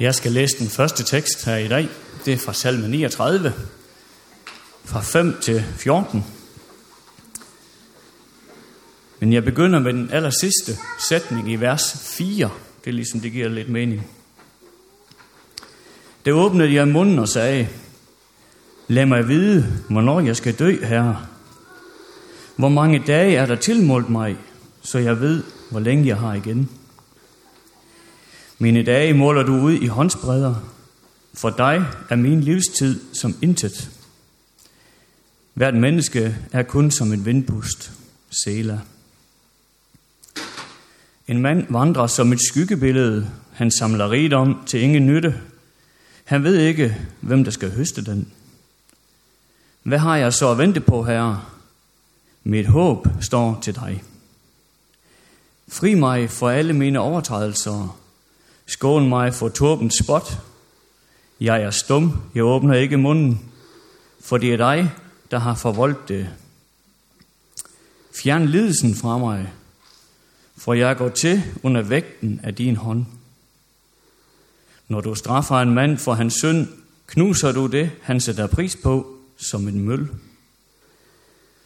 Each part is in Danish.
Jeg skal læse den første tekst her i dag. Det er fra salme 39, fra 5 til 14. Men jeg begynder med den aller sidste sætning i vers 4. Det er ligesom, det giver lidt mening. Det åbnede jeg munden og sagde, Lad mig vide, hvornår jeg skal dø, herre. Hvor mange dage er der tilmålt mig, så jeg ved, hvor længe jeg har igen. Mine dage måler du ud i håndsbredder. For dig er min livstid som intet. Hvert menneske er kun som en vindpust. Sela. En mand vandrer som et skyggebillede. Han samler rigdom til ingen nytte. Han ved ikke, hvem der skal høste den. Hvad har jeg så at vente på, herre? Mit håb står til dig. Fri mig for alle mine overtrædelser. Skål mig for turbens spot. Jeg er stum, jeg åbner ikke munden, for det er dig, der har forvoldt det. Fjern lidelsen fra mig, for jeg går til under vægten af din hånd. Når du straffer en mand for hans synd, knuser du det, han sætter pris på, som en møl.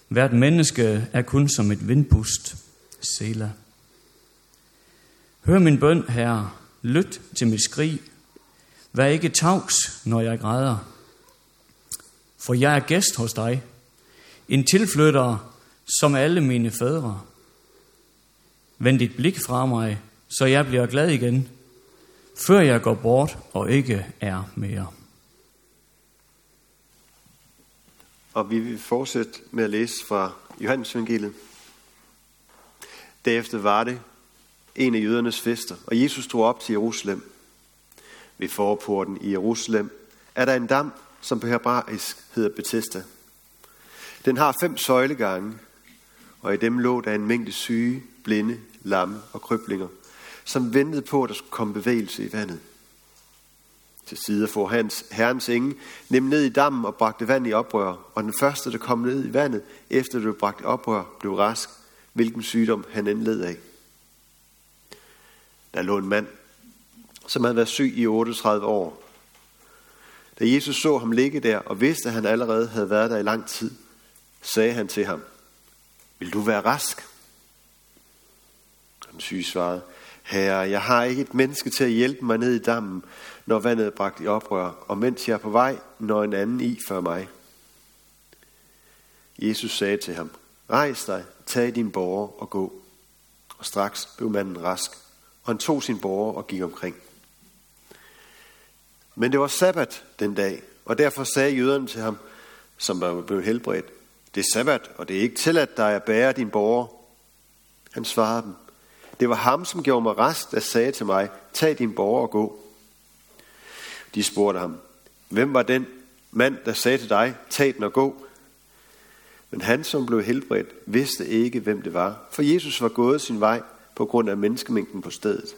Hvert menneske er kun som et vindpust. Sela. Hør min bøn, herre. Lyt til mit skrig. Vær ikke tavs, når jeg græder. For jeg er gæst hos dig. En tilflytter som alle mine fædre. Vend dit blik fra mig, så jeg bliver glad igen, før jeg går bort og ikke er mere. Og vi vil fortsætte med at læse fra Johannes evangeliet. Derefter var det en af jødernes fester, og Jesus tog op til Jerusalem. Ved forporten i Jerusalem er der en dam, som på hebraisk hedder Bethesda. Den har fem søjlegange, og i dem lå der en mængde syge, blinde, lamme og kryblinger, som ventede på, at der skulle komme bevægelse i vandet. Til side for hans, herrens engel, nem ned i dammen og bragte vand i oprør, og den første, der kom ned i vandet, efter det blev bragt i oprør, blev rask, hvilken sygdom han endled af. Der lå en mand, som havde været syg i 38 år. Da Jesus så ham ligge der og vidste, at han allerede havde været der i lang tid, sagde han til ham, Vil du være rask? Den syge svarede, Herre, jeg har ikke et menneske til at hjælpe mig ned i dammen, når vandet er bragt i oprør, og mens jeg er på vej, når en anden i før mig. Jesus sagde til ham, Rejs dig, tag din borger og gå. Og straks blev manden rask, og han tog sin borger og gik omkring. Men det var sabbat den dag, og derfor sagde jøderne til ham, som var blevet helbredt, det er sabbat, og det er ikke tilladt dig at bære din borger. Han svarede dem, det var ham, som gjorde mig rest, der sagde til mig, tag din borger og gå. De spurgte ham, hvem var den mand, der sagde til dig, tag den og gå? Men han, som blev helbredt, vidste ikke, hvem det var, for Jesus var gået sin vej på grund af menneskemængden på stedet.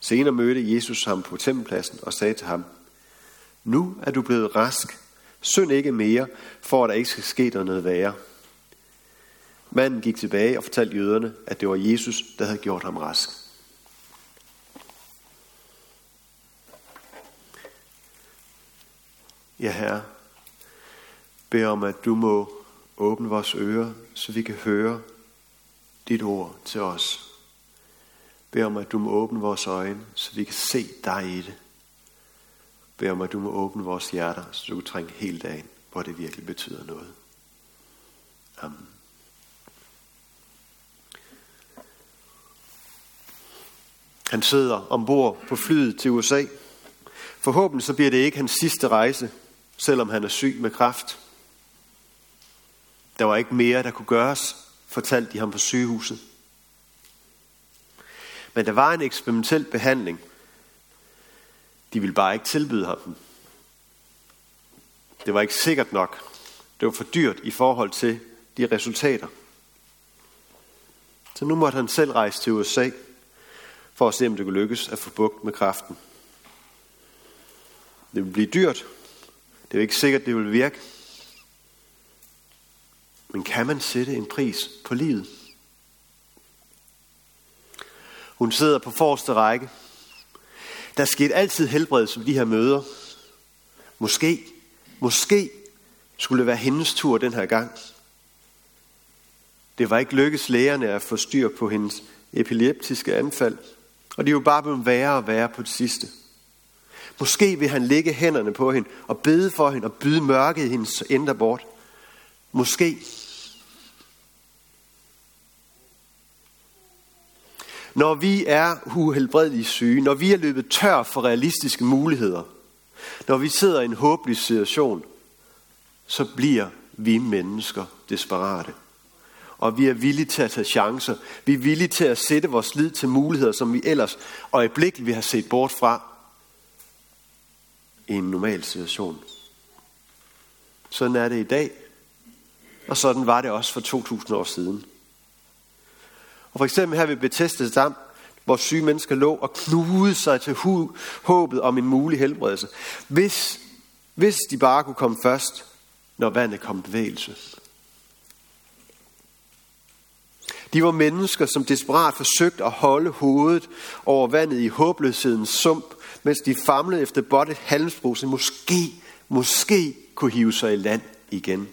Senere mødte Jesus ham på tempelpladsen og sagde til ham, Nu er du blevet rask. Synd ikke mere, for at der ikke skal ske dig noget værre. Manden gik tilbage og fortalte jøderne, at det var Jesus, der havde gjort ham rask. Ja, Herre, bed om, at du må åbne vores ører, så vi kan høre dit ord til os. Bed om, at du må åbne vores øjne, så vi kan se dig i det. Bed om, at du må åbne vores hjerter, så du kan trænge hele dagen, hvor det virkelig betyder noget. Amen. Han sidder ombord på flyet til USA. Forhåbentlig så bliver det ikke hans sidste rejse, selvom han er syg med kræft. Der var ikke mere, der kunne gøres, fortalte de ham på sygehuset. Men der var en eksperimentel behandling. De ville bare ikke tilbyde ham den. Det var ikke sikkert nok. Det var for dyrt i forhold til de resultater. Så nu måtte han selv rejse til USA for at se, om det kunne lykkes at få bugt med kraften. Det ville blive dyrt. Det er ikke sikkert, det vil virke. Men kan man sætte en pris på livet? Hun sidder på forreste række. Der skete altid helbredelse ved de her møder. Måske, måske skulle det være hendes tur den her gang. Det var ikke lykkedes lægerne at få styr på hendes epileptiske anfald, og de er jo bare blevet værre og værre på det sidste. Måske vil han lægge hænderne på hende og bede for hende og byde mørket i hendes indre bort. Måske. Når vi er uhelbredeligt syge, når vi er løbet tør for realistiske muligheder, når vi sidder i en håbløs situation, så bliver vi mennesker desperate. Og vi er villige til at tage chancer. Vi er villige til at sætte vores lid til muligheder, som vi ellers øjeblikkeligt vi har set bort fra i en normal situation. Sådan er det i dag, og sådan var det også for 2000 år siden. Og for eksempel her ved Bethesda Dam, hvor syge mennesker lå og kludede sig til håbet om en mulig helbredelse. Hvis, hvis de bare kunne komme først, når vandet kom bevægelse. De var mennesker, som desperat forsøgte at holde hovedet over vandet i håbløshedens sump, mens de famlede efter blot et halmsbrug, som måske, måske kunne hive sig i land igen.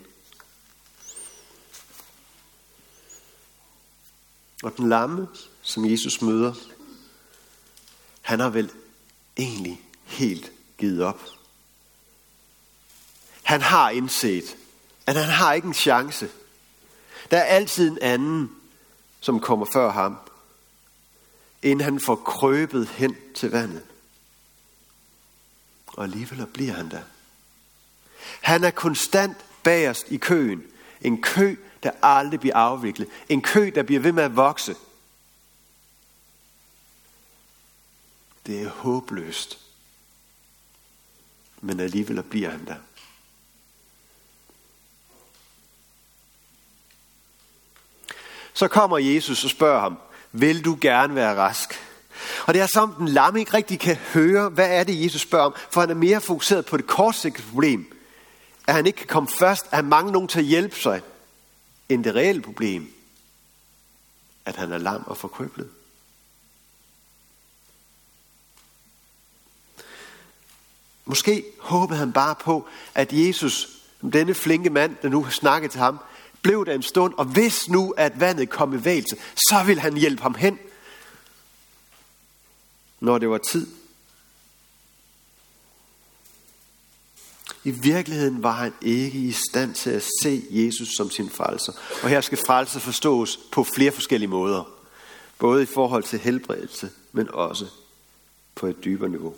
Og den lamme, som Jesus møder, han har vel egentlig helt givet op. Han har indset, at han har ikke en chance. Der er altid en anden, som kommer før ham, inden han får krøbet hen til vandet. Og alligevel bliver han der. Han er konstant bagerst i køen. En kø, der aldrig bliver afviklet. En kø, der bliver ved med at vokse. Det er håbløst. Men alligevel bliver han der. Så kommer Jesus og spørger ham, vil du gerne være rask? Og det er som den lamme ikke rigtig kan høre, hvad er det, Jesus spørger om, for han er mere fokuseret på det kortsigtede problem. At han ikke kan komme først, at han mangler nogen til at hjælpe sig, end det reelle problem, at han er lam og forkryblet. Måske håbede han bare på, at Jesus, denne flinke mand, der nu har snakket til ham, blev der en stund, og hvis nu, at vandet kom i vægelse, så vil han hjælpe ham hen, når det var tid. I virkeligheden var han ikke i stand til at se Jesus som sin frelser. Og her skal frelse forstås på flere forskellige måder. Både i forhold til helbredelse, men også på et dybere niveau.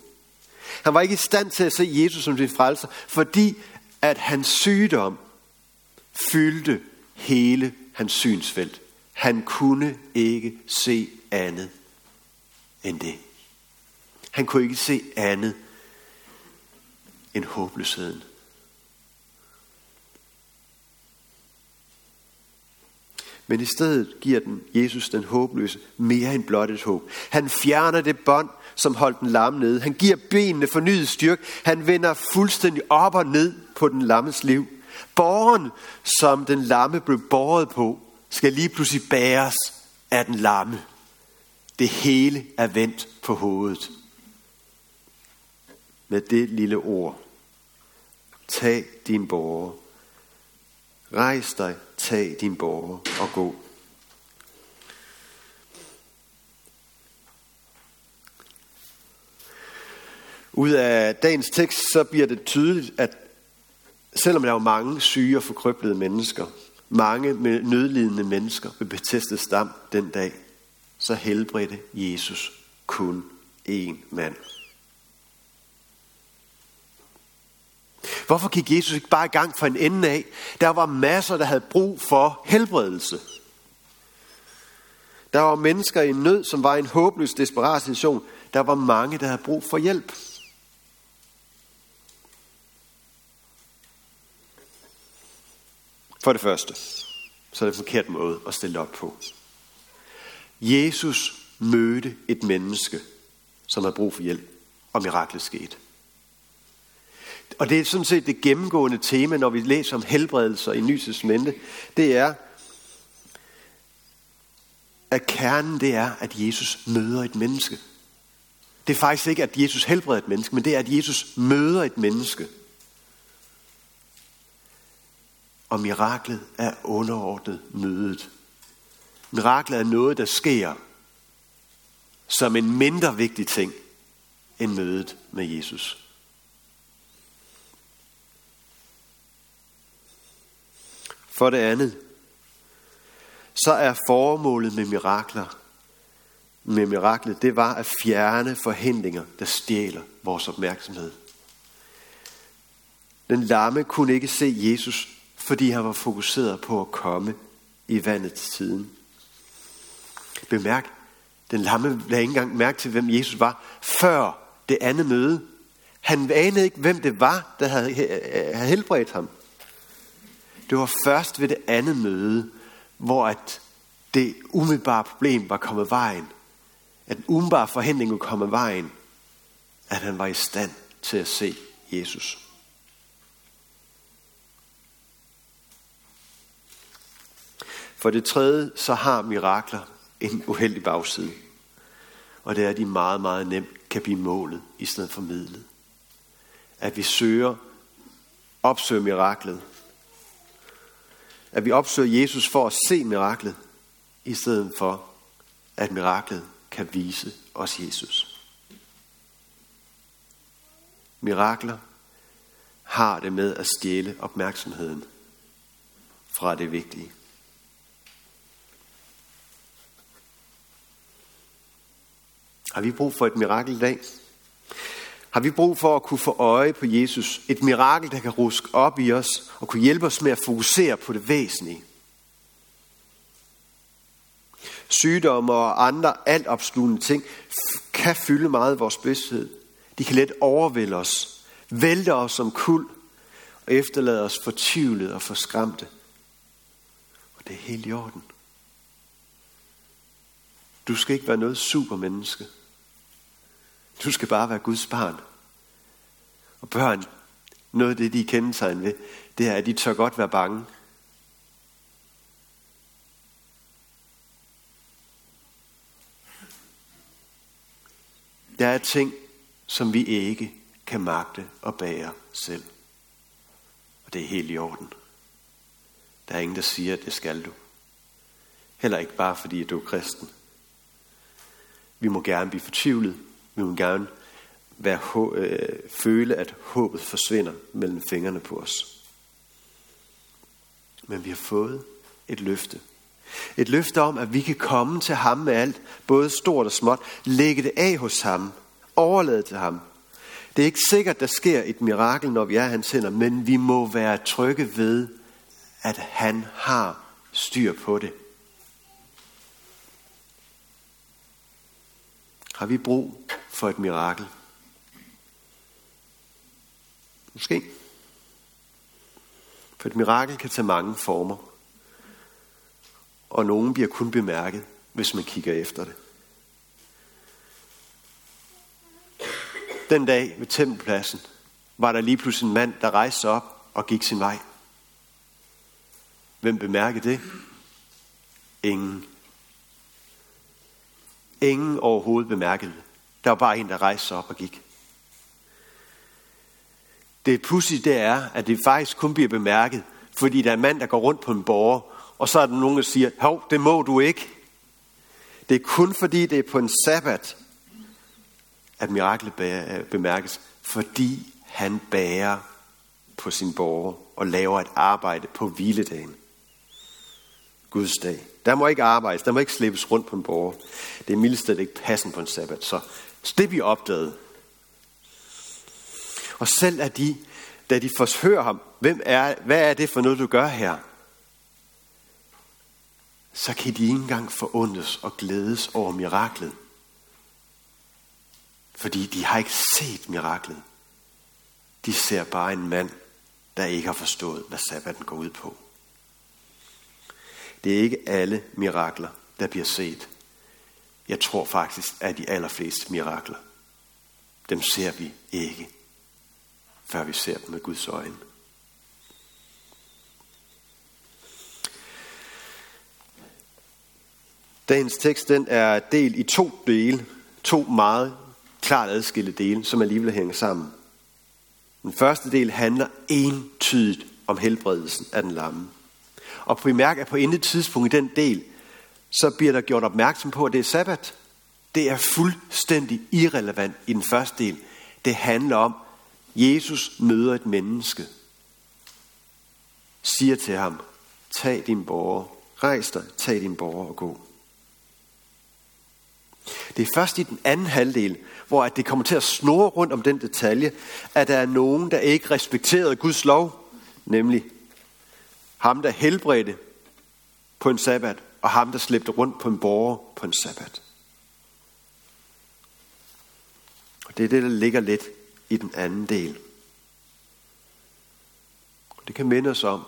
Han var ikke i stand til at se Jesus som sin frelser, fordi at hans sygdom fyldte hele hans synsfelt. Han kunne ikke se andet end det. Han kunne ikke se andet end håbløsheden. Men i stedet giver den Jesus den håbløse mere end blot et håb. Han fjerner det bånd, som holdt den lamme nede. Han giver benene fornyet styrke. Han vender fuldstændig op og ned på den lammes liv. Borgen, som den lamme blev båret på, skal lige pludselig bæres af den lamme. Det hele er vendt på hovedet. Med det lille ord. Tag din borger. Rejs dig, tag din borger og gå. Ud af dagens tekst, så bliver det tydeligt, at selvom der er mange syge og forkrøblede mennesker, mange nødlidende mennesker ved Bethesda stam den dag, så helbredte Jesus kun én mand. Hvorfor gik Jesus ikke bare i gang fra en ende af? Der var masser, der havde brug for helbredelse. Der var mennesker i nød, som var i en håbløs, desperat situation. Der var mange, der havde brug for hjælp. For det første, så er det en forkert måde at stille op på. Jesus mødte et menneske, som havde brug for hjælp, og miraklet skete. Og det er sådan set det gennemgående tema, når vi læser om helbredelser i Ny Det er, at kernen det er, at Jesus møder et menneske. Det er faktisk ikke, at Jesus helbreder et menneske, men det er, at Jesus møder et menneske. Og miraklet er underordnet mødet. Miraklet er noget, der sker som en mindre vigtig ting end mødet med Jesus. For det andet, så er formålet med mirakler, med miraklet, det var at fjerne forhindringer, der stjæler vores opmærksomhed. Den lamme kunne ikke se Jesus, fordi han var fokuseret på at komme i vandet til tiden. Bemærk, den lamme lagde ikke engang mærke til, hvem Jesus var, før det andet møde. Han anede ikke, hvem det var, der havde øh, helbredt ham. Det var først ved det andet møde, hvor at det umiddelbare problem var kommet vejen. At den umiddelbare forhindring var kommet vejen. At han var i stand til at se Jesus. For det tredje, så har mirakler en uheldig bagside. Og det er, at de meget, meget nemt kan blive målet i stedet for midlet. At vi søger, opsøger miraklet. At vi opsøger Jesus for at se miraklet, i stedet for at miraklet kan vise os Jesus. Mirakler har det med at stjæle opmærksomheden fra det vigtige. Har vi brug for et mirakel i dag? Har vi brug for at kunne få øje på Jesus? Et mirakel, der kan ruske op i os og kunne hjælpe os med at fokusere på det væsentlige. Sygdomme og andre altopslugende ting kan fylde meget af vores bevidsthed. De kan let overvælde os, vælte os som kul og efterlade os fortvivlet og forskræmte. Og det er helt i orden. Du skal ikke være noget supermenneske. Du skal bare være Guds barn. Og børn, noget af det, de er sig ved, det er, at de tør godt være bange. Der er ting, som vi ikke kan magte og bære selv. Og det er helt i orden. Der er ingen, der siger, at det skal du. Heller ikke bare fordi, at du er kristen. Vi må gerne blive fortvivlet, vi vil gerne være, øh, føle, at håbet forsvinder mellem fingrene på os. Men vi har fået et løfte. Et løfte om, at vi kan komme til ham med alt, både stort og småt, lægge det af hos ham, overlade til ham. Det er ikke sikkert, der sker et mirakel, når vi er hans hænder, men vi må være trygge ved, at han har styr på det. Har vi brug for et mirakel? Måske. For et mirakel kan tage mange former. Og nogen bliver kun bemærket, hvis man kigger efter det. Den dag ved tempelpladsen var der lige pludselig en mand, der rejste sig op og gik sin vej. Hvem bemærkede det? Ingen. Ingen overhovedet bemærkede det. Der var bare en, der rejste sig op og gik. Det pudsige det er, at det faktisk kun bliver bemærket, fordi der er en mand, der går rundt på en borger, og så er der nogen, der siger, hov, det må du ikke. Det er kun fordi, det er på en sabbat, at miraklet øh, bemærkes, fordi han bærer på sin borger og laver et arbejde på hviledagen. Guds dag. Der må ikke arbejdes, der må ikke slippes rundt på en borger. Det er mildest ikke passen på en sabbat. Så det vi opdagede. Og selv er de, da de forhører ham, hvem er, hvad er det for noget, du gør her? Så kan de ikke engang forundes og glædes over miraklet. Fordi de har ikke set miraklet. De ser bare en mand, der ikke har forstået, hvad sabbaten går ud på. Det er ikke alle mirakler, der bliver set. Jeg tror faktisk, at de allerfleste mirakler, dem ser vi ikke, før vi ser dem med Guds øjne. Dagens tekst den er delt i to dele, to meget klart adskilte dele, som alligevel hænger sammen. Den første del handler entydigt om helbredelsen af den lamme. Og bemærk, at på intet tidspunkt i den del, så bliver der gjort opmærksom på, at det er sabbat. Det er fuldstændig irrelevant i den første del. Det handler om, Jesus møder et menneske, siger til ham, tag din borger, rejs dig, tag din borger og gå. Det er først i den anden halvdel, hvor at det kommer til at snurre rundt om den detalje, at der er nogen, der ikke respekterede Guds lov, nemlig ham, der helbredte på en sabbat, og ham, der slæbte rundt på en borger på en sabbat. Og det er det, der ligger lidt i den anden del. Det kan minde os om,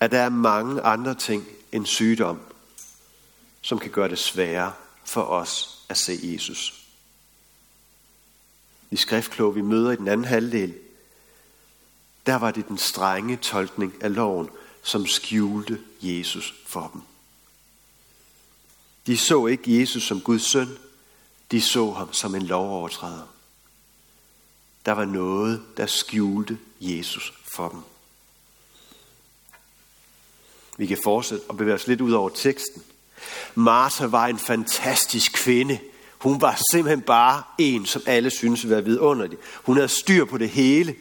at der er mange andre ting end sygdom, som kan gøre det sværere for os at se Jesus. I skriftkloge, vi møder i den anden halvdel, der var det den strenge tolkning af loven, som skjulte Jesus for dem. De så ikke Jesus som Guds søn, de så ham som en lovovertræder. Der var noget, der skjulte Jesus for dem. Vi kan fortsætte og bevæge os lidt ud over teksten. Martha var en fantastisk kvinde. Hun var simpelthen bare en, som alle synes var være vidunderlig. Hun havde styr på det hele.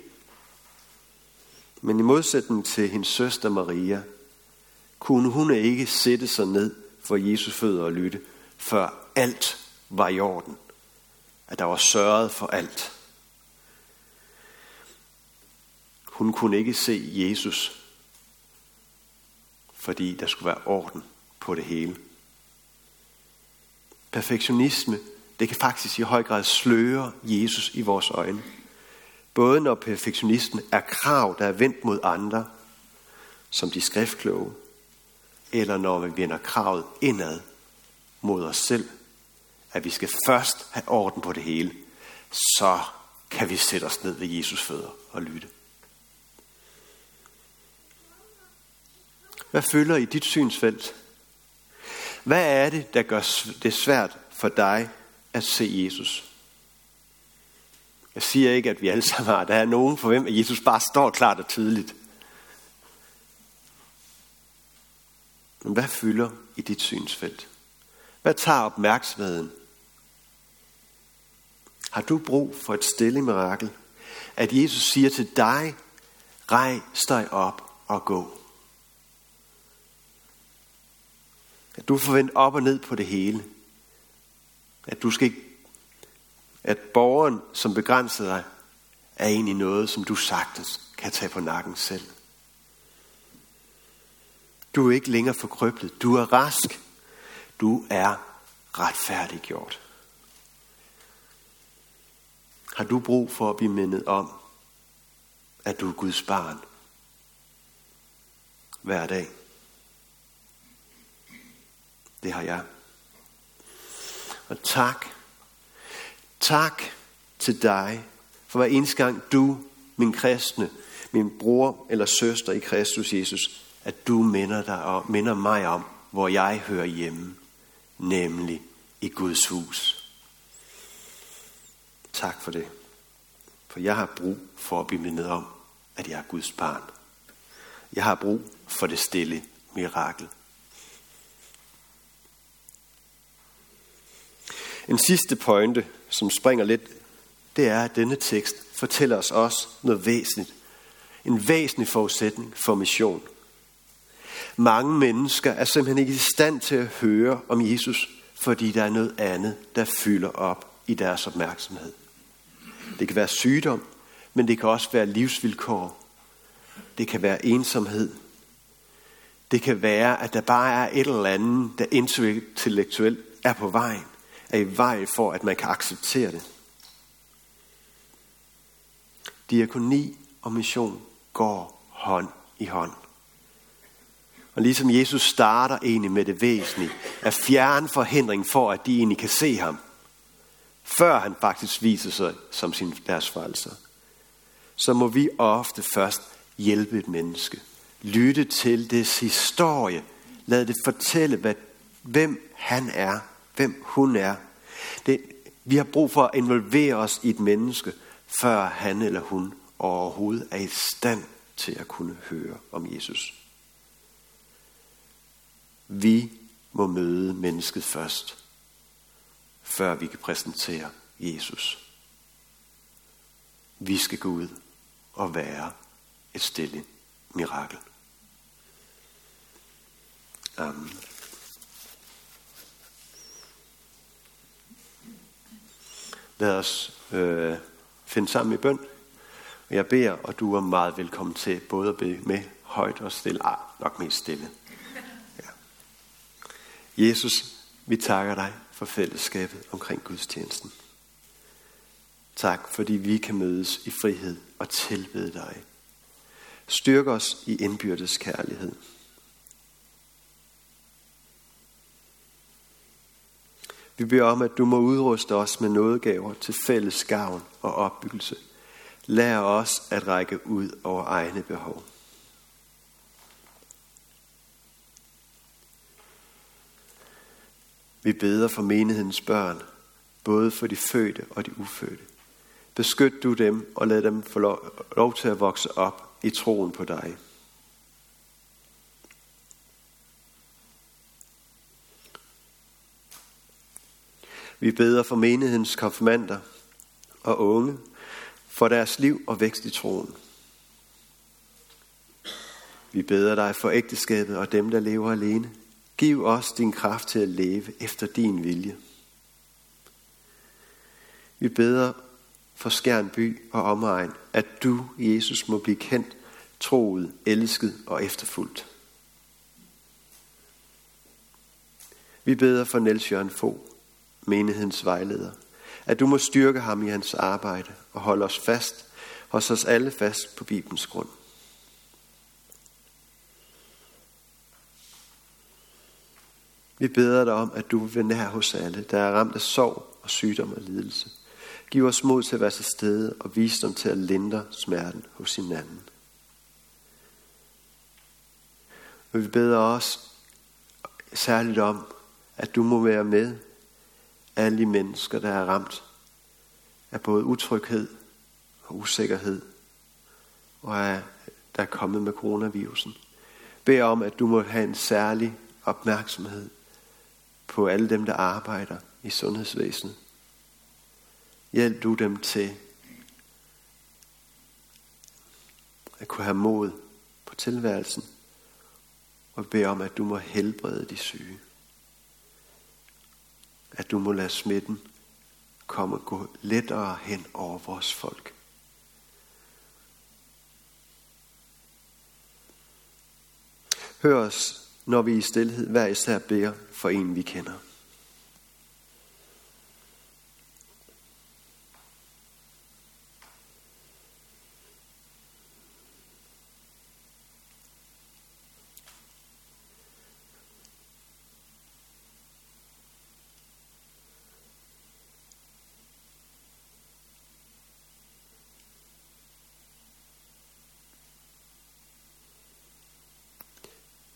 Men i modsætning til hendes søster Maria, kunne hun ikke sætte sig ned for Jesus fødder og lytte, før alt var i orden. At der var sørget for alt. Hun kunne ikke se Jesus, fordi der skulle være orden på det hele. Perfektionisme, det kan faktisk i høj grad sløre Jesus i vores øjne. Både når perfektionisten er krav, der er vendt mod andre, som de skriftkloge, eller når vi vender kravet indad mod os selv, at vi skal først have orden på det hele, så kan vi sætte os ned ved Jesus fødder og lytte. Hvad følger i dit synsfelt? Hvad er det, der gør det svært for dig at se Jesus? Jeg siger ikke, at vi alle sammen har. Der er nogen for hvem, at Jesus bare står klart og tydeligt. Men hvad fylder i dit synsfelt? Hvad tager opmærksomheden? Har du brug for et stille mirakel? At Jesus siger til dig, rejs dig op og gå. At du får vendt op og ned på det hele. At du skal ikke, at borgeren, som begrænser dig, er egentlig noget, som du sagtens kan tage på nakken selv. Du er ikke længere forkrøblet. Du er rask. Du er retfærdiggjort. Har du brug for at blive mindet om, at du er Guds barn hver dag? Det har jeg. Og tak. Tak til dig for hver eneste gang du, min kristne, min bror eller søster i Kristus Jesus, at du minder, dig om, minder mig om, hvor jeg hører hjemme, nemlig i Guds hus. Tak for det. For jeg har brug for at blive mindet om, at jeg er Guds barn. Jeg har brug for det stille mirakel. En sidste pointe, som springer lidt, det er, at denne tekst fortæller os også noget væsentligt. En væsentlig forudsætning for mission. Mange mennesker er simpelthen ikke i stand til at høre om Jesus, fordi der er noget andet, der fylder op i deres opmærksomhed. Det kan være sygdom, men det kan også være livsvilkår. Det kan være ensomhed. Det kan være, at der bare er et eller andet, der intellektuelt er på vejen er i vej for, at man kan acceptere det. Diakoni og mission går hånd i hånd. Og ligesom Jesus starter egentlig med det væsentlige, at fjerne forhindring for, at de egentlig kan se ham, før han faktisk viser sig som sin deres frelser, så må vi ofte først hjælpe et menneske. Lytte til dets historie. Lad det fortælle, hvad, hvem han er hvem hun er. Det, Vi har brug for at involvere os i et menneske, før han eller hun overhovedet er i stand til at kunne høre om Jesus. Vi må møde mennesket først, før vi kan præsentere Jesus. Vi skal gå ud og være et stille mirakel. Amen. Lad os øh, finde sammen i bøn. Jeg beder, og du er meget velkommen til både at bede med højt og stille. Ah, nok mest stille. Ja. Jesus, vi takker dig for fællesskabet omkring gudstjenesten. Tak, fordi vi kan mødes i frihed og tilbede dig. Styrk os i indbyrdes kærlighed. Vi beder om, at du må udruste os med nådegaver til fælles gavn og opbyggelse. Lær os at række ud over egne behov. Vi beder for menighedens børn, både for de fødte og de ufødte. Beskyt du dem og lad dem få lov til at vokse op i troen på dig. Vi beder for menighedens konfirmander og unge, for deres liv og vækst i troen. Vi beder dig for ægteskabet og dem, der lever alene. Giv os din kraft til at leve efter din vilje. Vi beder for Skjern by og omegn, at du, Jesus, må blive kendt, troet, elsket og efterfulgt. Vi beder for Niels Jørgen Fogh, menighedens vejleder, at du må styrke ham i hans arbejde og holde os fast, hos os alle fast på Bibelens grund. Vi beder dig om, at du vil være nær hos alle, der er ramt af sorg og sygdom og lidelse. Giv os mod til at være til stede og visdom til at lindre smerten hos hinanden. Og vi beder også særligt om, at du må være med alle de mennesker, der er ramt af både utryghed og usikkerhed, og er, der er kommet med coronavirusen. Bed om, at du må have en særlig opmærksomhed på alle dem, der arbejder i sundhedsvæsenet. Hjælp du dem til at kunne have mod på tilværelsen, og bed om, at du må helbrede de syge at du må lade smitten komme og gå lettere hen over vores folk. Hør os, når vi i stillhed hver især beder for en, vi kender.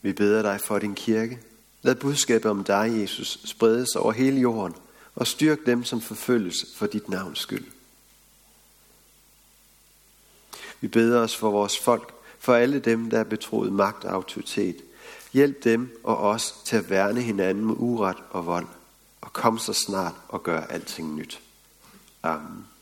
Vi beder dig for din kirke. Lad budskabet om dig, Jesus, spredes over hele jorden, og styrk dem, som forfølges for dit navns skyld. Vi beder os for vores folk, for alle dem, der er betroet magt og autoritet. Hjælp dem og os til at værne hinanden mod uret og vold, og kom så snart og gør alting nyt. Amen.